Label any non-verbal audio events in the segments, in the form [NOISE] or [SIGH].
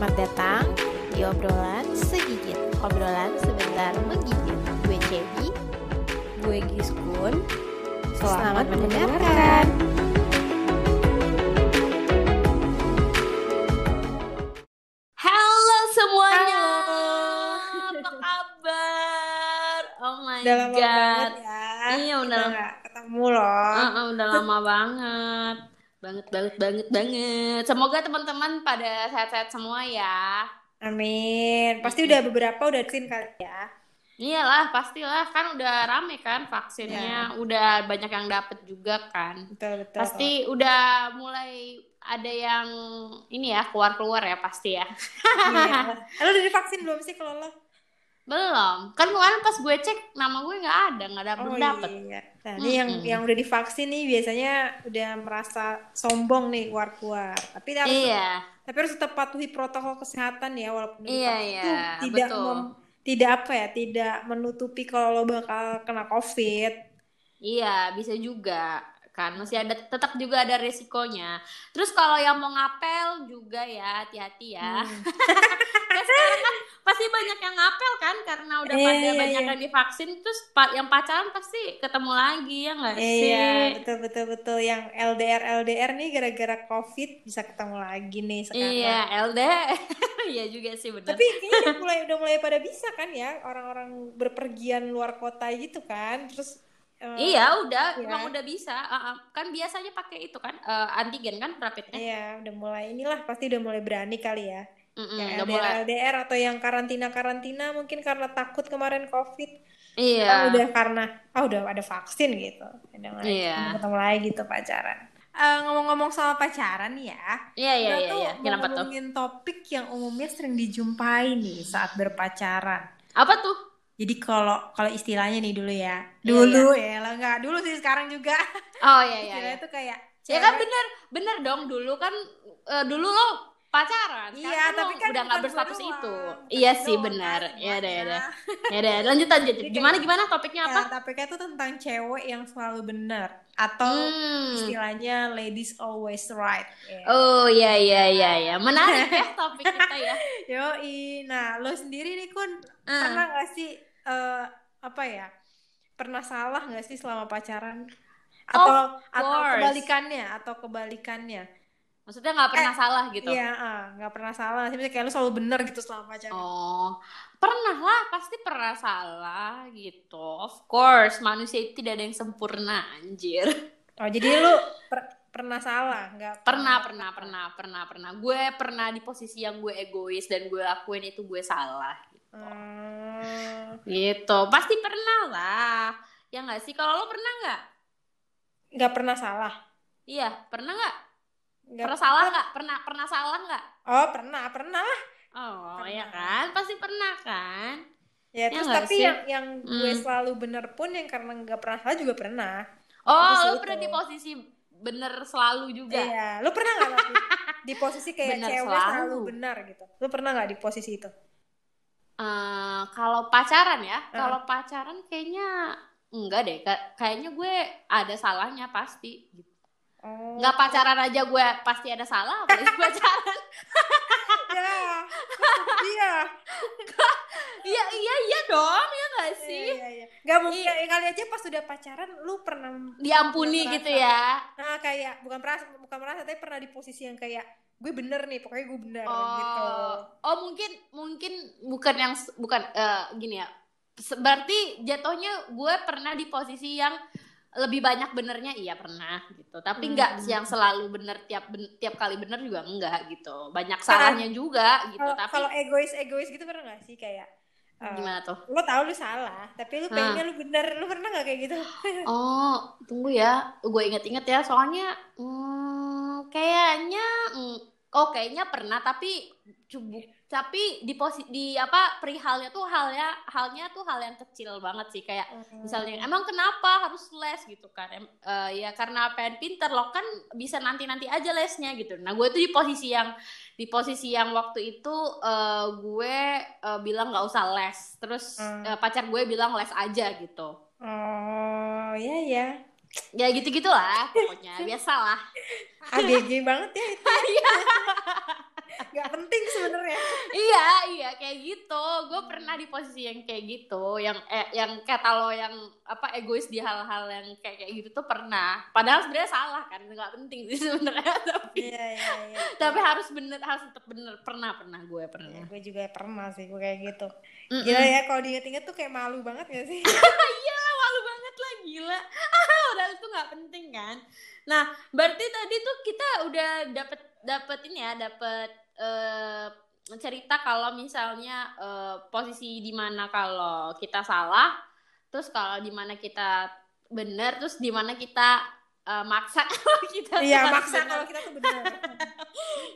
Selamat datang di obrolan segigit. Obrolan sebentar menggigit. Gue Cebi. Gue Giskun. Selamat, mendengarkan. Halo semuanya. Apa kabar? Oh my Udah lama god. banget ya. Iya, udah. nggak ketemu loh. Ah, ah, udah lama banget. Banget banget banget banget. Semoga teman-teman pada sehat-sehat semua ya. Amin. Pasti udah beberapa udah vaksin kali ya. Iyalah, pastilah kan udah rame kan vaksinnya, udah banyak yang dapet juga kan. Betul betul. Pasti udah mulai ada yang ini ya keluar-keluar ya pasti ya. Iya. Lo udah divaksin belum sih kalau lo? Belum. Kan kemarin pas gue cek nama gue nggak ada, nggak dapet Oh dapet. iya. Nah, ini yang Mm-mm. yang udah divaksin nih biasanya udah merasa sombong nih keluar-keluar. Tapi harus Iya, tapi harus tetap patuhi protokol kesehatan ya walaupun Iya, iya, tuh tidak betul. mem- tidak apa ya, tidak menutupi kalau lo bakal kena COVID. iya bisa juga kan masih ada tetap juga ada resikonya. Terus kalau yang mau ngapel juga ya hati-hati ya. Hmm. [LAUGHS] Kayak sekarang kan pasti banyak yang ngapel kan karena udah Iya, pada iya, banyak iya. yang divaksin terus yang pacaran pasti ketemu lagi ya nggak sih? Iya, betul betul betul yang LDR LDR nih gara-gara COVID bisa ketemu lagi nih sekarang. Iya, LD. [LAUGHS] Iya juga sih bener. Tapi kayaknya udah [LAUGHS] mulai udah mulai pada bisa kan ya orang-orang berpergian luar kota gitu kan. Terus eh, iya, udah, iya. emang udah bisa. Ah. kan biasanya pakai itu kan eh, antigen kan rapidnya. Iya, udah mulai inilah pasti udah mulai berani kali ya. Mm-mm, yang udah LDR mulai. LDR atau yang karantina-karantina mungkin karena takut kemarin COVID. Iya. Oh, udah karena ah udah ada vaksin gitu. Udah mulai Iya. ketemu lagi gitu pacaran. Eh, ngomong-ngomong soal pacaran ya. Iya, iya, Kita iya, tuh iya. mau Kenapa tuh? ngomongin topik yang umumnya sering dijumpai nih saat berpacaran. Apa tuh? Jadi kalau kalau istilahnya nih dulu ya, Iya, dulu ya lah nggak dulu sih sekarang juga. Oh iya, iya. Istilahnya iya. tuh kayak Ya kan cewek- bener, bener dong dulu kan eh, dulu lo pacaran. Iya, tapi kan udah nggak bukan berstatus gua itu. doang, bukan Iya sih doang benar. kan, Ya deh, ya deh. Ya deh, lanjut lanjut. Gimana gimana topiknya apa? Ya, topiknya tuh tentang cewek yang selalu benar atau Hmm. istilahnya ladies always right. Ya. Oh iya iya iya iya. Menarik ya [LAUGHS] topik kita ya. Yoi, nah lo sendiri nih kun Ah. pernah nggak sih eh, apa ya pernah salah nggak sih selama pacaran atau atau kebalikannya atau kebalikannya Maksudnya nggak pernah salah gitu. Iya, ah, nggak pernah salah. Sih kayak lo selalu benar gitu selama pacaran. Oh, pernah lah, pasti pernah salah gitu. Of course, manusia itu tidak ada yang sempurna, anjir. Oh, jadi lo per- pernah salah, nggak Pernah, pernah, pernah, pernah, pernah. Gue pernah di posisi yang gue egois dan gue lakuin itu gue salah. Hmm, Gitu, pasti pernah lah. Ya nggak sih? Kalau lo pernah nggak? nggak pernah salah. Iya, pernah nggak? Nggak Pernah salah nggak? Pernah, pernah salah nggak? Oh, pernah, pernah lah. Oh, Pernah. ya kan? Pasti pernah kan? Ya, Ya terus tapi sih? yang yang gue Hmm. selalu benar pun yang karena nggak pernah salah juga pernah. Oh, lo itu. pernah di posisi bener selalu juga? Iya, lo pernah nggak di posisi kayak Benar cewek selalu. selalu. benar gitu? Lo pernah nggak di posisi itu? Eh, kalau pacaran ya, Heeh. kalau pacaran kayaknya enggak deh. Ka- Kayaknya gue ada salahnya pasti. gitu. Oh, Nggak pacaran aja gue pasti ada salah, apalagi [LAUGHS] pacaran. ya, iya, Iya iya iya dong, ya nggak sih? iya, iya. Gak mungkin ya, kali aja pas udah pacaran, lu pernah Diampuni gitu ya. nah, kayak bukan merasa, bukan merasa, tapi pernah di posisi yang kayak gue bener nih, pokoknya gue bener gitu. Oh, oh mungkin mungkin bukan yang bukan eh, gini ya. Berarti jatuhnya gue pernah di posisi yang lebih banyak benernya iya pernah gitu. Tapi Hmm. enggak yang selalu bener tiap ben- tiap kali bener juga enggak gitu. Banyak salahnya juga gitu. Kalau Tapi kalau egois egois gitu pernah gak sih kayak eh, gimana tuh? lo tau lu salah, tapi lu pengennya lu bener, lu pernah gak kayak gitu? [LAUGHS] Oh, tunggu ya. Gue inget-inget ya. Soalnya hmm, kayaknya hmm, oh kayaknya pernah tapi cubu tapi di posi di apa perihalnya tuh halnya halnya tuh hal yang kecil banget sih kayak misalnya emang kenapa harus les? gitu kan em, eh, ya karena pengen pinter loh kan bisa nanti nanti aja lesnya gitu. Nah gue tuh di posisi yang di posisi yang waktu itu eh, gue eh, bilang nggak usah les terus Hmm. eh, pacar gue bilang les aja gitu. Oh, iya ya. ya gitu gitulah pokoknya biasalah [LAUGHS] ABG banget ya itu. [LAUGHS] [LAUGHS] nggak penting sebenarnya. Iya iya kayak gitu. Gue pernah di posisi yang kayak gitu yang eh, yang kata lo yang apa egois di hal-hal yang kayak kayak gitu tuh pernah. Padahal sebenarnya salah kan nggak penting sih [LAUGHS] sebenarnya tapi iya iya iya. tapi harus bener harus tetap bener. Pernah pernah gue pernah. Ya, gue juga pernah sih gue kayak gitu. Mm-mm. gila ya kalau diinget-inget tuh kayak malu banget gak sih? Iya gila. [LAUGHS] Padahal itu nggak penting kan? Nah berarti tadi tuh kita udah dapet dapet ini ya dapet eh, cerita kalau misalnya eh, posisi di mana kalau kita salah terus kalau di mana kita benar terus di mana kita eh, maksa [LAUGHS] kalau kita iya maksa benar. kalau kita tuh bener. [LAUGHS]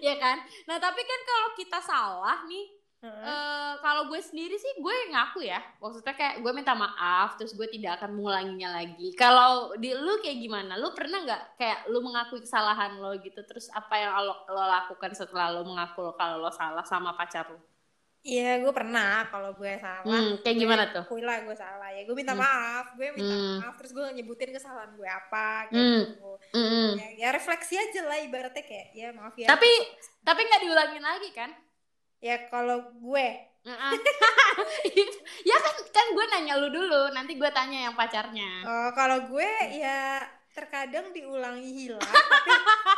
Ya kan? Nah tapi kan kalau kita salah nih Eh, kalau gue sendiri sih gue ngaku ya maksudnya kayak gue minta maaf terus gue tidak akan mengulanginya lagi kalau di lu kayak gimana lu pernah nggak kayak lu mengakui kesalahan lo gitu terus apa yang lo, lo lakukan setelah lo mengaku lo kalau lo salah sama pacar lo Iya, gue pernah kalau gue salah. hmm, kayak gue gimana tuh Akui lah gue salah ya. Gue minta Hmm. maaf, gue minta Hmm. maaf. Terus gue nyebutin kesalahan gue apa Hmm. gitu. Mm-mm. Ya, ya refleksi aja lah ibaratnya kayak ya maaf ya. tapi tapi nggak diulangin lagi kan ya kalau gue Heeh. [LAUGHS] ya kan kan gue nanya lu dulu nanti gue tanya yang pacarnya oh, kalau gue ya terkadang diulangi hilang [LAUGHS] tapi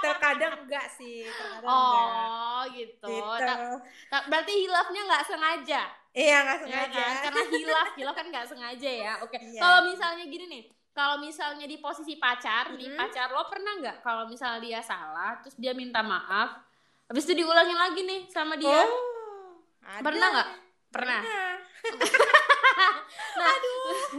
terkadang enggak sih terkadang enggak oh gitu, gitu Ta- ta- berarti hilafnya nggak sengaja iya nggak Ya sengaja kan? Karena hilaf, [LAUGHS] hilaf kan nggak sengaja ya. Oke. Iya. Kalau misalnya gini nih, kalau misalnya di posisi pacar nih, Mhm. pacar lo pernah nggak kalau misalnya dia salah, terus dia minta maaf, habis itu diulangin lagi nih sama dia? oh ada. Pernah nggak? Pernah. Pernah. [LAUGHS] Nah,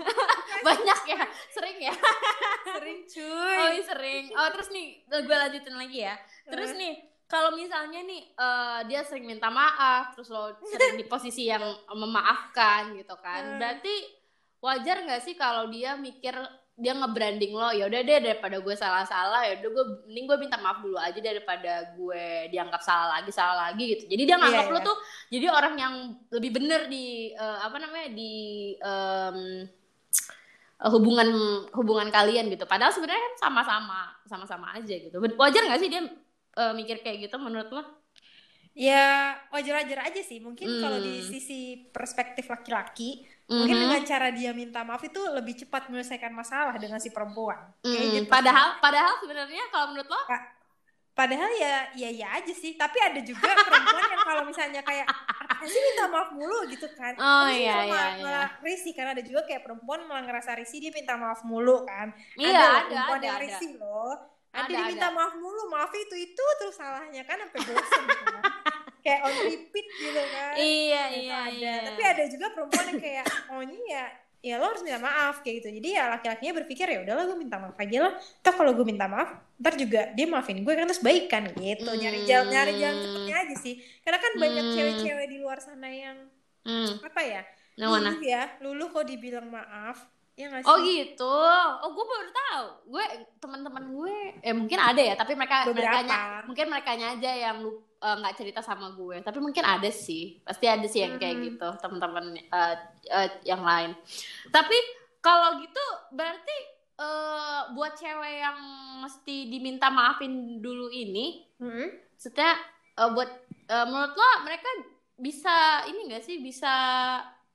[LAUGHS] banyak ya, sering ya. [LAUGHS] sering Oh, cuy iya, sering. Oh, terus nih, gue lanjutin lagi ya. Terus nih, kalau misalnya nih eh, dia sering minta maaf, terus lo sering di posisi yang memaafkan gitu kan, berarti wajar nggak sih kalau dia mikir dia nge-branding lo, ya udah deh daripada gue salah-salah, ya udah gue mending gue minta maaf dulu aja daripada gue dianggap salah lagi salah lagi gitu. Jadi dia nganggap Iya, lo iya. tuh jadi orang yang lebih bener di eh, apa namanya di eh, hubungan hubungan kalian gitu. Padahal sebenarnya kan sama-sama sama-sama aja gitu. Wajar nggak sih dia eh, mikir kayak gitu menurut lo? ya wajar-wajar aja sih mungkin kalau di Hmm. sisi perspektif laki-laki mungkin Mhm. dengan cara dia minta maaf itu lebih cepat menyelesaikan masalah dengan si perempuan. Kayak Hmm, gitu Padahal padahal sebenarnya kalau menurut lo? Padahal ya ya ya aja sih. Tapi ada juga perempuan yang kalau misalnya kayak sih minta maaf mulu? gitu kan. Oh, Tapi iya, malah- iya, malah risih karena ada juga kayak perempuan malah ngerasa risih dia minta maaf mulu kan. Iya, loh ada, perempuan ada, yang ada. risih loh. Ada, Ada, minta ada. maaf mulu maaf itu itu terus salahnya kan sampai kan. [LAUGHS] kayak on repeat gitu kan Iya, Itu iya, ada. iya. tapi ada juga perempuan yang kayak [COUGHS] maunya ya ya lo harus minta maaf kayak gitu jadi ya laki-lakinya berpikir ya udahlah gue minta maaf aja lah toh kalau gue minta maaf ntar juga dia maafin gue kan terus baikan gitu nyari jalan nyari jalan cepetnya aja sih karena kan banyak Hmm. cewek-cewek di luar sana yang Hmm, apa ya mana? luluh ya luluh kok dibilang maaf ya sih Oh gitu. Oh gue baru tahu. Gue teman-teman gue, eh mungkin ada ya, tapi mereka Beberapa. mereka mungkin mereka aja yang eh, nggak cerita sama gue. Tapi mungkin ada sih, pasti ada sih yang kayak Hmm. gitu teman-teman eh, eh, yang lain. Tapi kalau gitu berarti eh, buat cewek yang mesti diminta maafin dulu ini, Hmm? maksudnya eh, buat eh, menurut lo mereka bisa ini gak sih bisa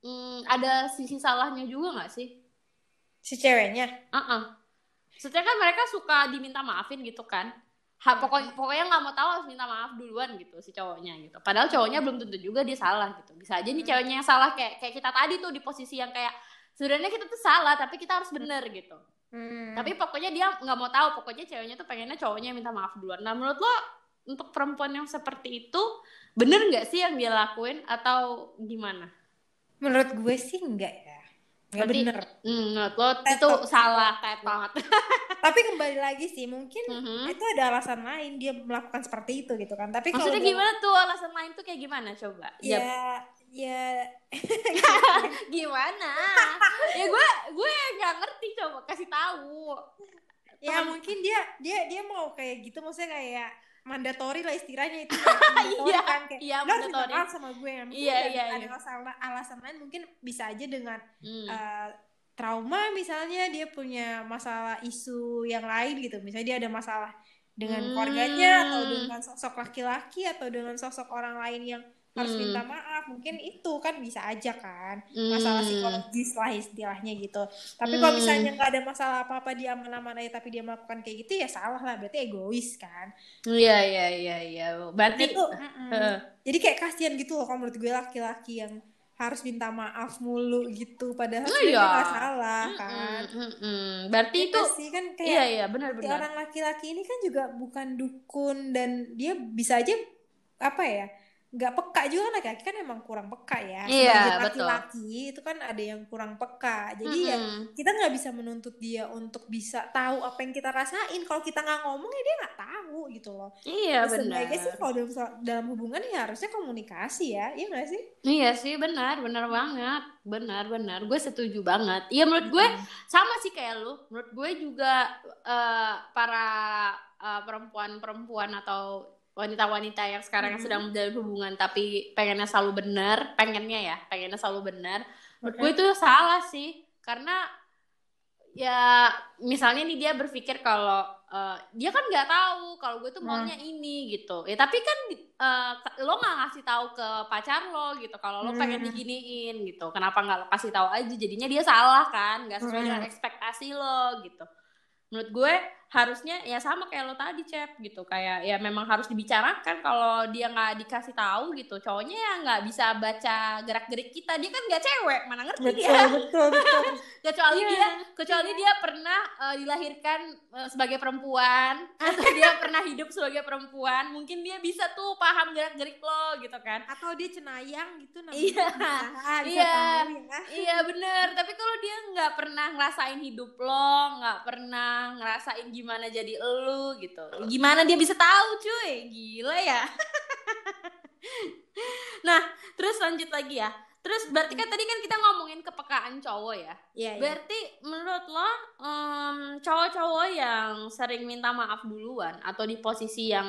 mm, ada sisi salahnya juga nggak sih? Si ceweknya Heeh. Maksudnya kan mereka suka diminta maafin gitu kan. Ha, pokoknya pokoknya nggak mau tahu harus minta maaf duluan gitu si cowoknya gitu. Padahal cowoknya belum tentu juga dia salah gitu. Bisa aja nih ceweknya yang salah kayak kayak kita tadi tuh di posisi yang kayak sebenarnya kita tuh salah tapi kita harus bener gitu. Hmm. Tapi pokoknya dia nggak mau tahu. Pokoknya ceweknya tuh pengennya cowoknya minta maaf duluan. Nah menurut lo untuk perempuan yang seperti itu bener nggak sih yang dia lakuin atau gimana? menurut gue sih enggak ya nggak Berarti- bener Hmm, menurut lo itu salah tetot. [LAUGHS] tapi kembali lagi sih mungkin Mhm. itu ada alasan lain dia melakukan seperti itu gitu kan tapi kalau Maksudnya dia- gimana tuh alasan lain tuh kayak gimana coba? ya Ya, ya [LAUGHS] gimana? ya gue gue nggak ngerti coba kasih tahu. ya Teman- mungkin dia dia dia mau kayak gitu maksudnya kayak mandatori lah istilahnya itu [LAUGHS] Iya, kan kayak iya, "Lo harus minta sama gue ya mungkin Iya, ada, iya, ada iya. alasan, alasan lain mungkin bisa aja dengan Hmm. eh, trauma misalnya dia punya masalah isu yang lain gitu misalnya dia ada masalah dengan Hmm. keluarganya atau dengan sosok laki-laki atau dengan sosok orang lain yang harus Hmm. minta maaf mungkin itu kan bisa aja kan masalah Hmm. psikologis lah istilahnya gitu tapi kalau Hmm. misalnya nggak ada masalah apa-apa dia aman-aman aja tapi dia melakukan kayak gitu ya salah lah berarti egois kan Iya iya iya iya. Berarti itu [LAUGHS] mm-mm. Heeh. jadi kayak kasihan gitu loh kalau menurut gue laki-laki yang harus minta maaf mulu gitu padahal Oh, iya. nggak salah kan Mm-mm, mm-mm. Berarti itu Iya sih kan kayak iya iya benar benar. orang laki-laki ini kan juga bukan dukun dan dia bisa aja apa ya nggak peka juga kan laki-laki kan emang kurang peka ya. Iya, laki-laki itu kan ada yang kurang peka. Jadi ya Mm-mm. kita nggak bisa menuntut dia untuk bisa tahu apa yang kita rasain. Kalau kita nggak ngomong ya dia nggak tahu gitu loh. Iya Ya, benar. sih kalau dalam, dalam hubungan ya harusnya komunikasi ya. Iya nggak sih? Iya sih benar benar banget. Benar benar. Gue setuju banget. Iya menurut gue sama sih kayak lu. Menurut gue juga eh, para eh, perempuan-perempuan atau wanita-wanita yang sekarang Mhm. sedang menjalin hubungan tapi pengennya selalu benar, pengennya ya, pengennya selalu benar. Menurut Oke. gue itu salah sih karena ya misalnya nih dia berpikir kalau eh, dia kan nggak tahu kalau gue tuh Hmm. maunya ini gitu ya tapi kan eh, lo nggak ngasih tahu ke pacar lo gitu kalau lo pengen Hmm. diginiin gitu kenapa nggak lo kasih tahu aja jadinya dia salah kan nggak sesuai Hmm. dengan ekspektasi lo gitu menurut gue harusnya ya sama kayak lo tadi cep gitu kayak ya memang harus dibicarakan kalau dia nggak dikasih tahu gitu cowoknya ya nggak bisa baca gerak gerik kita dia kan nggak cewek mana ngerti betul dia betul betul [LAUGHS] kecuali Iya. dia kecuali dia pernah eh, dilahirkan eh, sebagai perempuan atau dia [LAUGHS] pernah hidup sebagai perempuan mungkin dia bisa tuh paham gerak gerik lo gitu kan atau dia cenayang gitu namanya Iya. bisa Iya. tahu ya. iya bener tapi kalau dia nggak pernah ngerasain hidup lo nggak pernah ngerasain gimana jadi elu gitu. Gimana dia bisa tahu cuy? Gila ya. [LAUGHS] Nah terus lanjut lagi ya. Terus berarti kan tadi kan kita ngomongin kepekaan cowok ya. Iya, iya. Berarti menurut lo em, cowok-cowok yang sering minta maaf duluan atau di posisi yang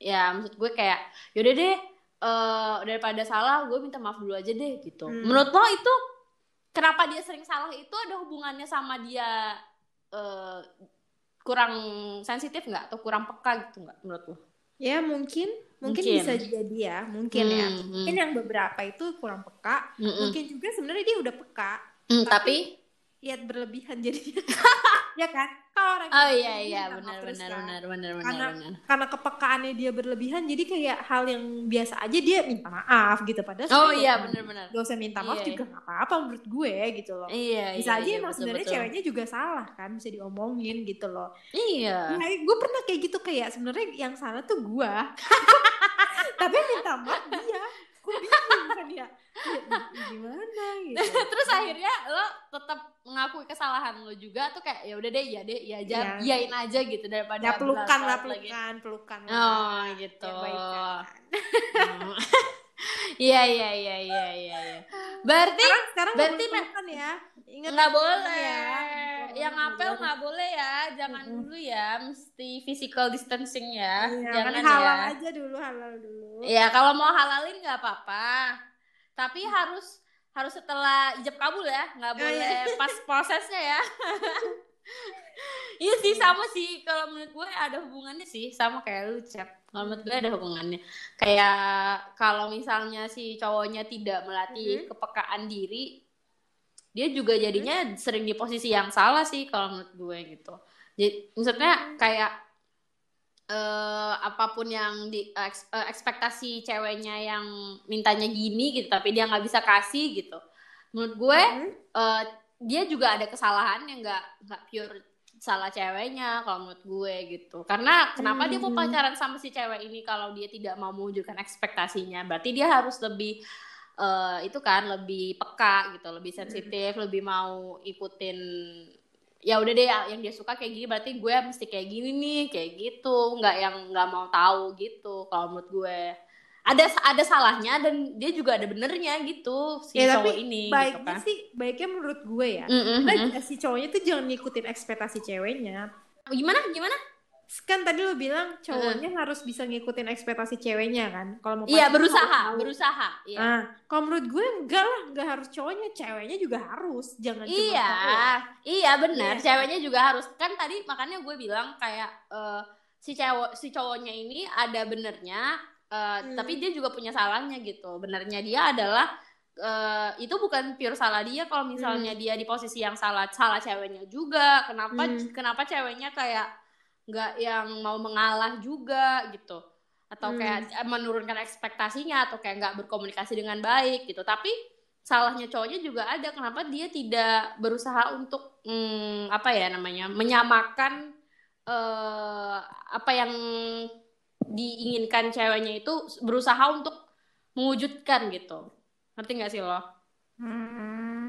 ya maksud gue kayak yaudah deh eh, daripada salah gue minta maaf dulu aja deh gitu. Hmm. Menurut lo itu kenapa dia sering salah itu ada hubungannya sama dia eh, kurang sensitif nggak atau kurang peka gitu nggak menurut lo? Ya mungkin, mungkin, Mungkin. bisa jadi ya, mungkin ya. Hmm, hmm. Mungkin yang beberapa itu kurang peka, Mm-mm. mungkin juga sebenarnya dia udah peka, Hmm, tapi- tapi lihat berlebihan jadinya. [LAUGHS] ya kan? Kalau orang oh iya iya benar kan. benar benar benar Karena- benar. Karena kepekaannya dia berlebihan, jadi kayak hal yang biasa aja dia minta maaf gitu. Padahal Oh iya gak- benar benar. gak usah minta maaf Iya, juga nggak apa-apa menurut gue gitu loh. Iya Bisa iya, aja iya, emang sebenarnya ceweknya juga salah kan, bisa diomongin gitu loh. Iya. Nah, gue pernah kayak gitu kayak sebenarnya yang salah tuh gua. [LAUGHS] Tapi minta maaf dia. Gue bingung kan ya. Ya, Gimana [LAUGHS] gitu. Terus akhirnya lo tetap mengakui kesalahan lo juga tuh kayak ya udah deh ya deh ya aja Iya. iyain aja gitu daripada Ya pelukan lah, berlarut-larut lagi. pelukan, pelukan. Oh gitu. Ya. [LAUGHS] Iya iya iya iya iya. iya. Berarti Sekarang, sekarang berarti pelukan ya. Ingat nggak boleh. ya. Yang ngapel nggak boleh ya, jangan Mm-mm. dulu ya, mesti physical distancing ya, Iya, jangan kan halal ya. aja dulu, halal dulu. Ya kalau mau halalin nggak apa-apa, tapi harus harus setelah ijab kabul ya, nggak Ah, boleh pas prosesnya ya. [LAUGHS] Iya sih sama sih kalau menurut gue ada hubungannya sih sama kayak lu cep. Kalau menurut gue ada hubungannya. Kayak kalau misalnya si cowoknya tidak melatih Mhm. kepekaan diri, dia juga jadinya sering di posisi yang salah sih kalau menurut gue gitu. Jadi maksudnya kayak eh apa pun yang di eks- eh, ekspektasi ceweknya yang mintanya gini gitu tapi dia nggak bisa kasih gitu menurut gue Mhm. eh, dia juga ada kesalahan yang nggak nggak pure salah ceweknya kalau menurut gue gitu. Karena kenapa dia mau Hmm. pacaran sama si cewek ini kalau dia tidak mau mewujudkan ekspektasinya? Berarti dia harus lebih eh, itu kan lebih peka gitu lebih sensitif lebih mau ikutin ya udah deh yang dia suka kayak gini berarti gue mesti kayak gini nih kayak gitu. Nggak yang nggak mau tahu gitu kalau menurut gue ada ada salahnya dan dia juga ada benernya gitu si Ya, cowok tapi ini gitu baiknya kan sih, baiknya menurut gue ya. Mm-mm. Karena si cowoknya tuh jangan ngikutin ekspektasi ceweknya. gimana gimana Kan tadi lo bilang cowoknya harus bisa ngikutin ekspektasi ceweknya kan. Kalau mau iya berusaha berusaha iya Nah, kalau menurut gue enggak lah, enggak harus cowoknya, ceweknya juga harus. Jangan cuma iya iya benar Iya. ceweknya juga harus kan tadi makanya gue bilang kayak eh, si cowok si cowoknya ini ada benernya uh, Hmm. tapi dia juga punya salahnya gitu benernya dia adalah uh, itu bukan pure salah dia kalau misalnya dia di posisi yang salah salah ceweknya juga kenapa Hmm. kenapa ceweknya kayak nggak yang mau mengalah juga gitu atau Hmm. kayak menurunkan ekspektasinya atau kayak nggak berkomunikasi dengan baik gitu tapi salahnya cowoknya juga ada kenapa dia tidak berusaha untuk hmm, apa ya namanya menyamakan eh, apa yang diinginkan ceweknya itu berusaha untuk mewujudkan gitu ngerti nggak sih lo? Hmm.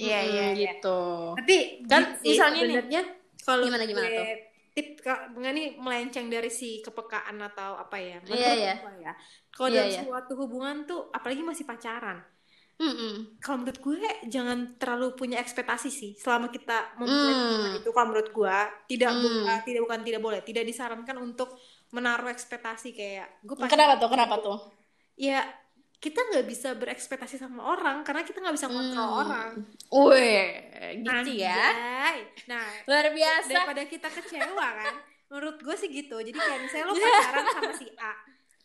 Iya Mm, iya iya. gitu. Tapi Kan gitu misalnya nih, sebenarnya kalau gimana, gimana tuh? tip kak nggak nih melenceng dari si kepekaan atau apa ya? Iya, Menurut iya. ya. Kalau Iya, dalam iya. suatu hubungan tuh apalagi masih pacaran. Mm-mm. Kalau menurut gue jangan terlalu punya ekspektasi sih selama kita memulai Hmm. hubungan itu kalau menurut gue tidak bu- Hmm. uh, tidak bukan tidak boleh tidak disarankan untuk menaruh ekspektasi kayak gue pasti Kenapa tuh? Kenapa tuh? ya kita nggak bisa berekspektasi sama orang karena kita nggak bisa kontrol Hmm. orang Wih, gitu ya. Anjay. nah Luar biasa. daripada kita kecewa kan [LAUGHS] menurut gue sih gitu jadi kayak misalnya lo [LAUGHS] pacaran sama si A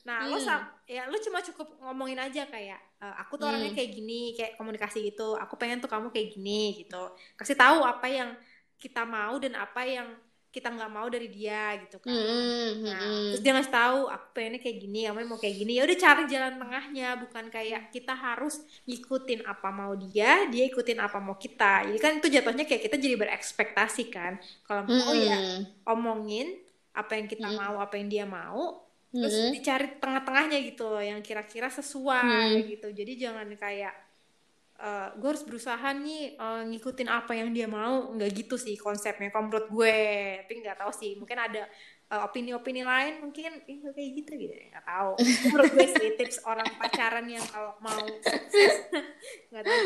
nah lo Hmm. sam ya lo cuma cukup ngomongin aja kayak e, aku tuh orangnya Hmm. kayak gini kayak komunikasi gitu aku pengen tuh kamu kayak gini gitu kasih tahu apa yang kita mau dan apa yang kita nggak mau dari dia gitu kan Mm-mm, Nah, mm-mm. terus dia ngasih tahu aku pengennya kayak gini, kamu mau kayak gini. Ya udah cari jalan tengahnya, bukan kayak kita harus ngikutin apa mau dia, dia ikutin apa mau kita. Jadi kan itu jatuhnya kayak kita jadi berekspektasi kan. Kalau mau ya Mm-mm. omongin apa yang kita Mm. mau, apa yang dia mau, terus Mm-mm. dicari tengah-tengahnya gitu loh, yang kira-kira sesuai gitu. Jadi jangan kayak gue harus berusaha nih eh, ngikutin apa yang dia mau. Nggak gitu sih konsepnya menurut gue. Tapi nggak tahu sih mungkin ada eh, opini-opini lain mungkin nggak kayak gitu gitu nggak tahu. Menurut gue sih [LAUGHS] tips orang pacaran yang kalau mau. [LAUGHS] Nggak tahu.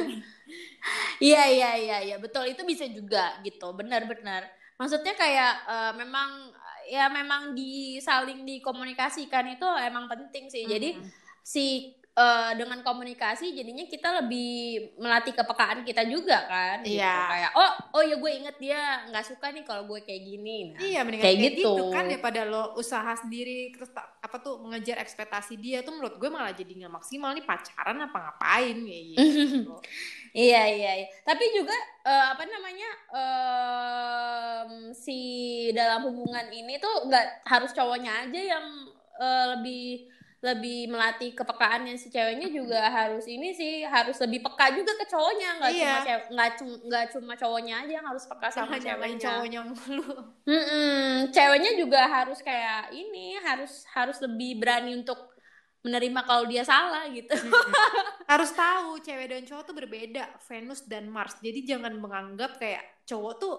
Iya iya iya iya. Betul itu bisa juga gitu. Benar-benar maksudnya kayak eh, memang ya memang disaling dikomunikasikan itu emang penting sih. Jadi Hmm. si eh, dengan komunikasi jadinya kita lebih melatih kepekaan kita juga kan gitu. Iya. kayak oh oh ya gue inget dia nggak suka nih kalau gue kayak gini nah, Iya kayak kayak, gitu. gitu. kan daripada lo usaha sendiri terus tak- apa tuh mengejar ekspektasi dia tuh menurut gue malah jadi nggak maksimal nih pacaran apa ngapain kayak gitu. [LAUGHS] Iya iya iya. Tapi juga eh, apa namanya em, si dalam hubungan ini tuh nggak harus cowoknya aja yang eh, lebih lebih melatih kepekaannya si ceweknya juga harus ini sih harus lebih peka juga ke cowoknya nggak cuma Iya. cew- nggak cuma nggak cuma cowoknya aja yang harus peka sama ceweknya. cowoknya mulu. Ceweknya juga harus kayak ini harus harus lebih berani untuk menerima kalau dia salah gitu. [LAUGHS] harus tahu cewek dan cowok tuh berbeda Venus dan Mars jadi jangan menganggap kayak cowok tuh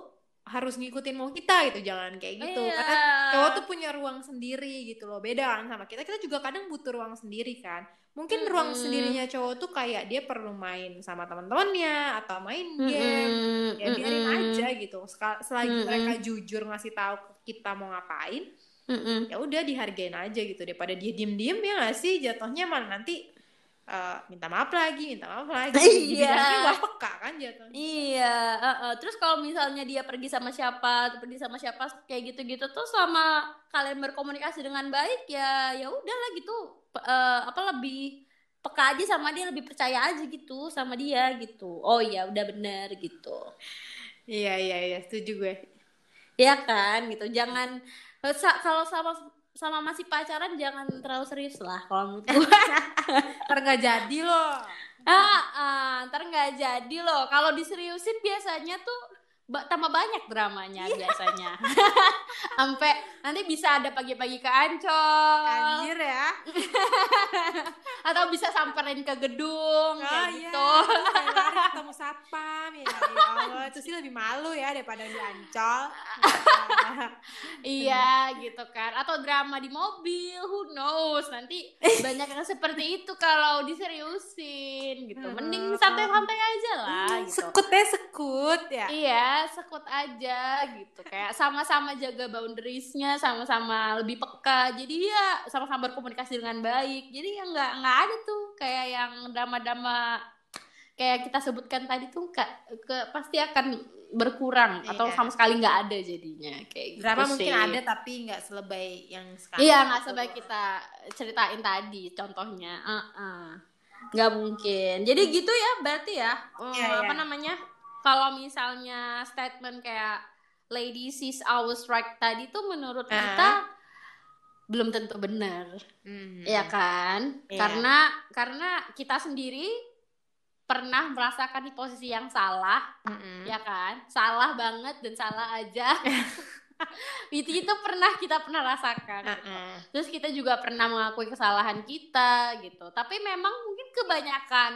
harus ngikutin mau kita gitu jangan kayak gitu. Iya. karena cowok tuh punya ruang sendiri gitu loh beda kan sama kita. Kita juga kadang butuh ruang sendiri kan. Mungkin ruang Mm-mm. sendirinya cowok tuh kayak dia perlu main sama teman-temannya atau main game. Mm-mm, ya biarin mm-mm, aja gitu. Selagi Mm-mm. mereka jujur ngasih tahu kita mau ngapain mm-mm. ya udah dihargain aja gitu. Daripada dia diem-diem ya nggak sih? Jatuhnya malah nanti eh, minta maaf lagi minta maaf lagi [LAUGHS] Iya. dibilangnya nggak peka kan jatuhnya Iya, uh, uh. terus kalau misalnya dia pergi sama siapa, pergi sama siapa kayak gitu-gitu tuh selama kalian berkomunikasi dengan baik ya ya udahlah gitu. Uh, apa lebih peka aja sama dia, lebih percaya aja gitu sama dia gitu. Oh iya, udah bener gitu. iya iya iya setuju gue Ya kan gitu. Jangan sa- kalau sama sama masih pacaran jangan terlalu serius lah kalau menurut [LAUGHS] gue. ntar nggak jadi loh ah, ah, ntar nggak jadi loh. Kalau diseriusin biasanya tuh tambah banyak dramanya biasanya. [LAUGHS] Sampai nanti bisa ada pagi-pagi ke Ancol anjir ya [LAUGHS] atau bisa samperin ke gedung oh kayak iya gitu. kayak lari [LAUGHS] ketemu satpam ya, ya Allah itu sih lebih malu ya daripada di ancol iya, gitu kan. Atau drama di mobil, who knows. Nanti banyak yang seperti itu kalau diseriusin gitu. Mending santai-santai aja lah gitu. sekut ya sekut ya Iya, sekut aja gitu. Kayak sama-sama jaga boundariesnya, sama-sama lebih peka. Jadi ya sama-sama berkomunikasi dengan baik. Jadi ya nggak nggak ada tuh kayak yang drama-drama kayak kita sebutkan tadi tuh ke, ke pasti akan berkurang Iya. atau sama sekali nggak ada jadinya kayak gitu drama sih. mungkin ada tapi nggak selebay yang sekarang Iya nggak sebaik kita ceritain tadi contohnya, nggak mungkin. Jadi gitu ya berarti ya eh, Iya, apa iya. namanya kalau misalnya statement kayak ladies is always right tadi tuh menurut Ah. kita belum tentu benar, Hmm. ya kan? Iya. Karena karena kita sendiri pernah merasakan di posisi yang salah Mm-mm. ya kan salah banget dan salah aja [LAUGHS] itu itu pernah kita pernah rasakan gitu. Uh-uh. terus kita juga pernah mengakui kesalahan kita gitu tapi memang mungkin kebanyakan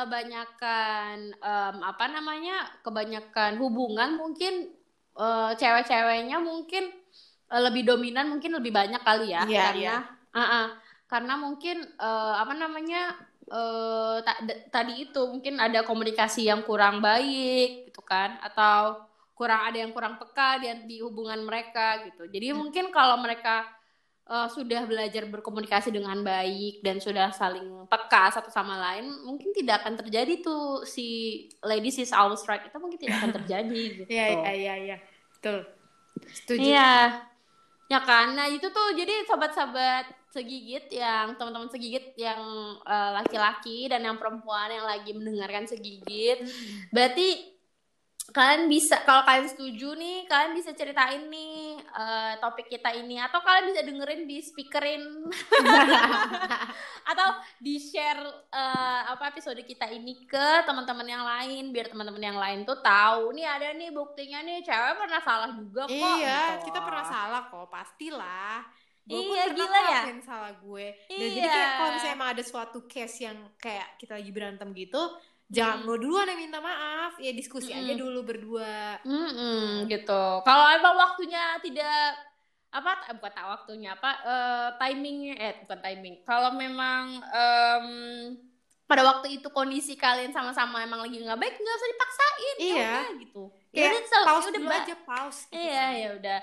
kebanyakan em, apa namanya kebanyakan hubungan mungkin eh, cewek-ceweknya mungkin eh, lebih dominan mungkin lebih banyak kali ya Iya, karena iya. uh-uh. karena mungkin eh, apa namanya eh, ta- tadi itu mungkin ada komunikasi yang kurang baik gitu kan atau kurang ada yang kurang peka di, di hubungan mereka gitu jadi mungkin kalau mereka eh, sudah belajar berkomunikasi dengan baik dan sudah saling peka satu sama lain mungkin tidak akan terjadi tuh si ladies is always right itu mungkin tidak akan terjadi [LAUGHS] gitu Iya iya iya iya. Betul. Setuju. Iya. Ya kan. Nah, itu tuh jadi sobat-sobat segigit yang teman-teman segigit yang eh, laki-laki dan yang perempuan yang lagi mendengarkan segigit. Berarti kalian bisa kalau kalian setuju nih, kalian bisa ceritain nih eh, topik kita ini atau kalian bisa dengerin di speakerin [LAUGHS] atau di share eh, apa episode kita ini ke teman-teman yang lain biar teman-teman yang lain tuh tahu nih ada nih buktinya nih cewek pernah salah juga kok Iya, gitu. kita pernah salah kok, pastilah. Gue pun Iya, pernah gila ya. salah gue. Dan jadi Iya. kayak kalau misalnya emang ada suatu case yang kayak kita lagi berantem gitu, jangan Hmm. lo duluan yang minta maaf, ya diskusi aja Mm-mm. dulu berdua. Mm-mm, gitu. Kalau emang waktunya tidak apa bukan tak waktunya apa eh, timingnya eh bukan timing. Kalau memang em, pada waktu itu kondisi kalian sama-sama emang lagi nggak baik nggak usah dipaksain ya Iya. udah gitu. Kayak udah, sel- pause ya udah, aja, pause. gitu Iya kan. ya udah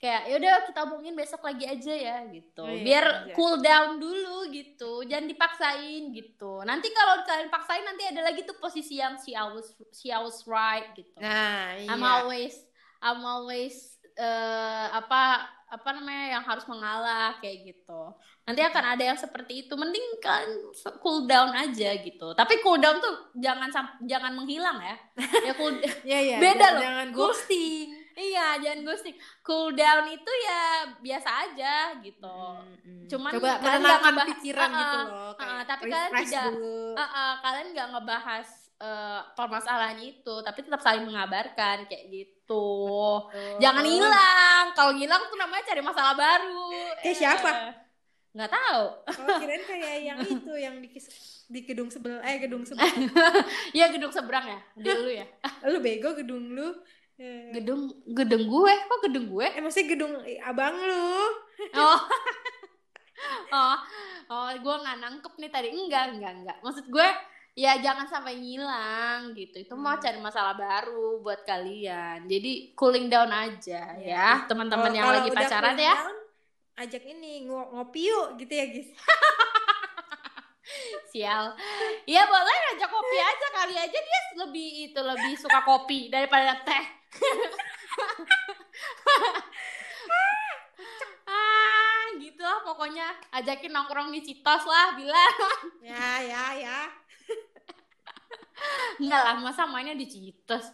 kayak ya udah kita omongin besok lagi aja ya gitu. Oh, iya, Biar iya. cool down dulu gitu. Jangan dipaksain gitu. Nanti kalau kalian paksain nanti ada lagi tuh posisi yang si always si always right gitu. Nah, iya. I'm always I'm always eh, apa apa namanya yang harus mengalah kayak gitu. Nanti akan ada yang seperti itu. Mending kan cool down aja gitu. Tapi cool down tuh jangan jangan menghilang ya. Ya cool [LAUGHS] Iya, iya. Beda jangan- loh. Jangan ghosting. Iya, jangan ghosting. Cool down itu ya biasa aja gitu. Mm-mm. Cuman coba kalian nggak menenangkan ngebahas- pikiran Ah, gitu loh. kayak tapi kalian tidak- dulu. Ah, ah, kalian nggak ngebahas eh, permasalahan itu, tapi tetap saling mengabarkan kayak gitu. Betul. Jangan hilang. Kalau hilang tuh namanya cari masalah baru. Kayak siapa? Eh, Nggak tahu. Oh, kirain kayak yang [LAUGHS] itu yang di, di gedung sebelah eh gedung [LAUGHS] sebelah. Ya gedung seberang ya, di lu ya. lu bego gedung lu. Eh, Gedung gedung gue, kok gedung gue? eh maksudnya gedung abang lu. Oh. [LAUGHS] oh, oh, gue nggak nangkep nih tadi. Enggak, enggak, enggak. Maksud gue ya jangan sampai ngilang gitu. Itu mau Hmm. cari masalah baru buat kalian. Jadi cooling down aja ya, teman-teman yang lagi pacaran ya. down, ajak ini ngo- ngopi yuk gitu ya guys. [LAUGHS] Sial. Iya boleh ngajak kopi aja kali aja dia lebih itu lebih suka kopi daripada teh. ah, gitu lah pokoknya ajakin nongkrong di Citos lah bilang. Ya ya ya. Enggak lah, masa mainnya di Citos.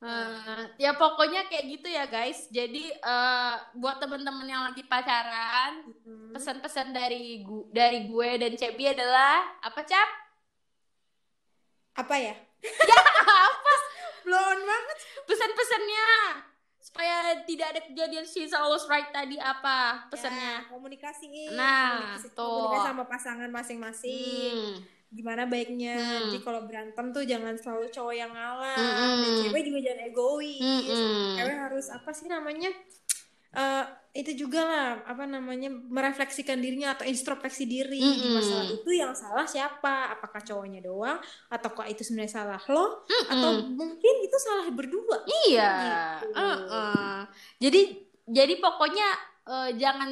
Eh, ya pokoknya kayak gitu ya guys. Jadi eh, buat temen-temen yang lagi pacaran, Hmm. pesan-pesan dari gu dari gue dan Cebi adalah apa cap? Apa ya? apa? [LAUGHS] Blow on banget. Pesan-pesannya supaya tidak ada kejadian she's always right tadi apa pesannya? Ya, komunikasiin. Nah, komunikasi, tuh. komunikasi sama pasangan masing-masing. Hmm. Gimana baiknya? Hmm. Jadi kalau berantem tuh jangan selalu cowok yang ngalah. Mm-mm. Dan cewek juga jangan egois. Mm-mm. Cewek harus apa sih namanya? Eh, itu juga lah apa namanya merefleksikan dirinya atau introspeksi diri di Mm-mm. masalah itu yang salah siapa apakah cowoknya doang ataukah itu sebenarnya salah lo atau Mm-mm. mungkin itu salah berdua Iya. Gitu. Heeh. Jadi jadi pokoknya eh, jangan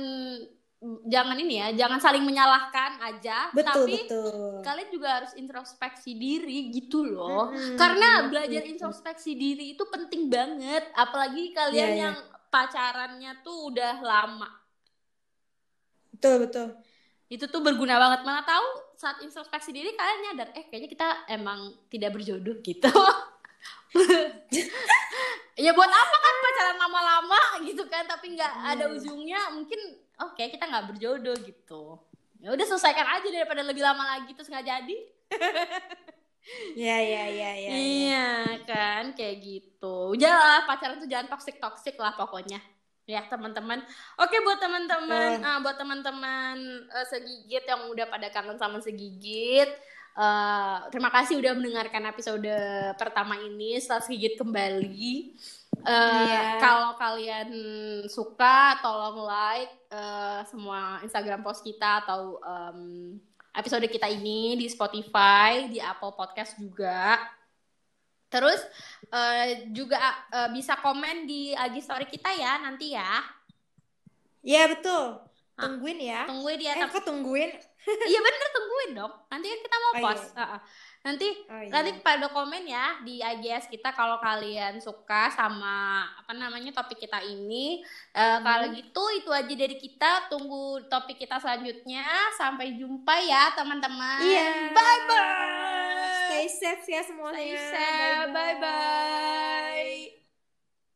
jangan ini ya, jangan saling menyalahkan aja, betul tapi betul kalian juga harus introspeksi diri gitu loh. Mm-mm. Karena belajar introspeksi diri itu penting banget, apalagi kalian Iya, iya. yang pacarannya tuh udah lama. betul betul Itu tuh berguna banget. Mana tahu saat introspeksi diri kalian nyadar, eh kayaknya kita emang tidak berjodoh gitu. [LAUGHS] ya buat apa kan pacaran lama-lama gitu kan, tapi nggak ada Hmm. ujungnya, mungkin oke kita nggak berjodoh gitu. Ya udah selesaikan aja daripada lebih lama lagi terus nggak jadi. [LAUGHS] ya ya ya ya, ya. Iya kan kayak gitu. Udah pacaran tuh jangan toxic toxic lah pokoknya. Ya teman-teman. Oke buat teman-teman, Eh. ah, buat teman-teman eh, segigit yang udah pada kangen sama segigit. eh, terima kasih udah mendengarkan episode pertama ini setelah segigit kembali. Eh, Iya. Kalau kalian suka, tolong like eh, semua Instagram post kita atau em, episode kita ini di Spotify, di Apple Podcast juga. Terus eh, juga eh, bisa komen di IG story kita ya nanti ya. ya betul tungguin ya Tungguin eh ya. kok tungguin Iya bener tungguin dong. Nanti kan kita mau Oh, iya. post. Heeh. Nanti oh, iya. nanti pada komen ya di IGS kita kalau kalian suka sama apa namanya topik kita ini. Eh, Hmm. Kalau gitu itu aja dari kita. Tunggu topik kita selanjutnya. Sampai jumpa ya teman-teman. iya Bye bye. stay safe ya semuanya Stay safe. Bye bye.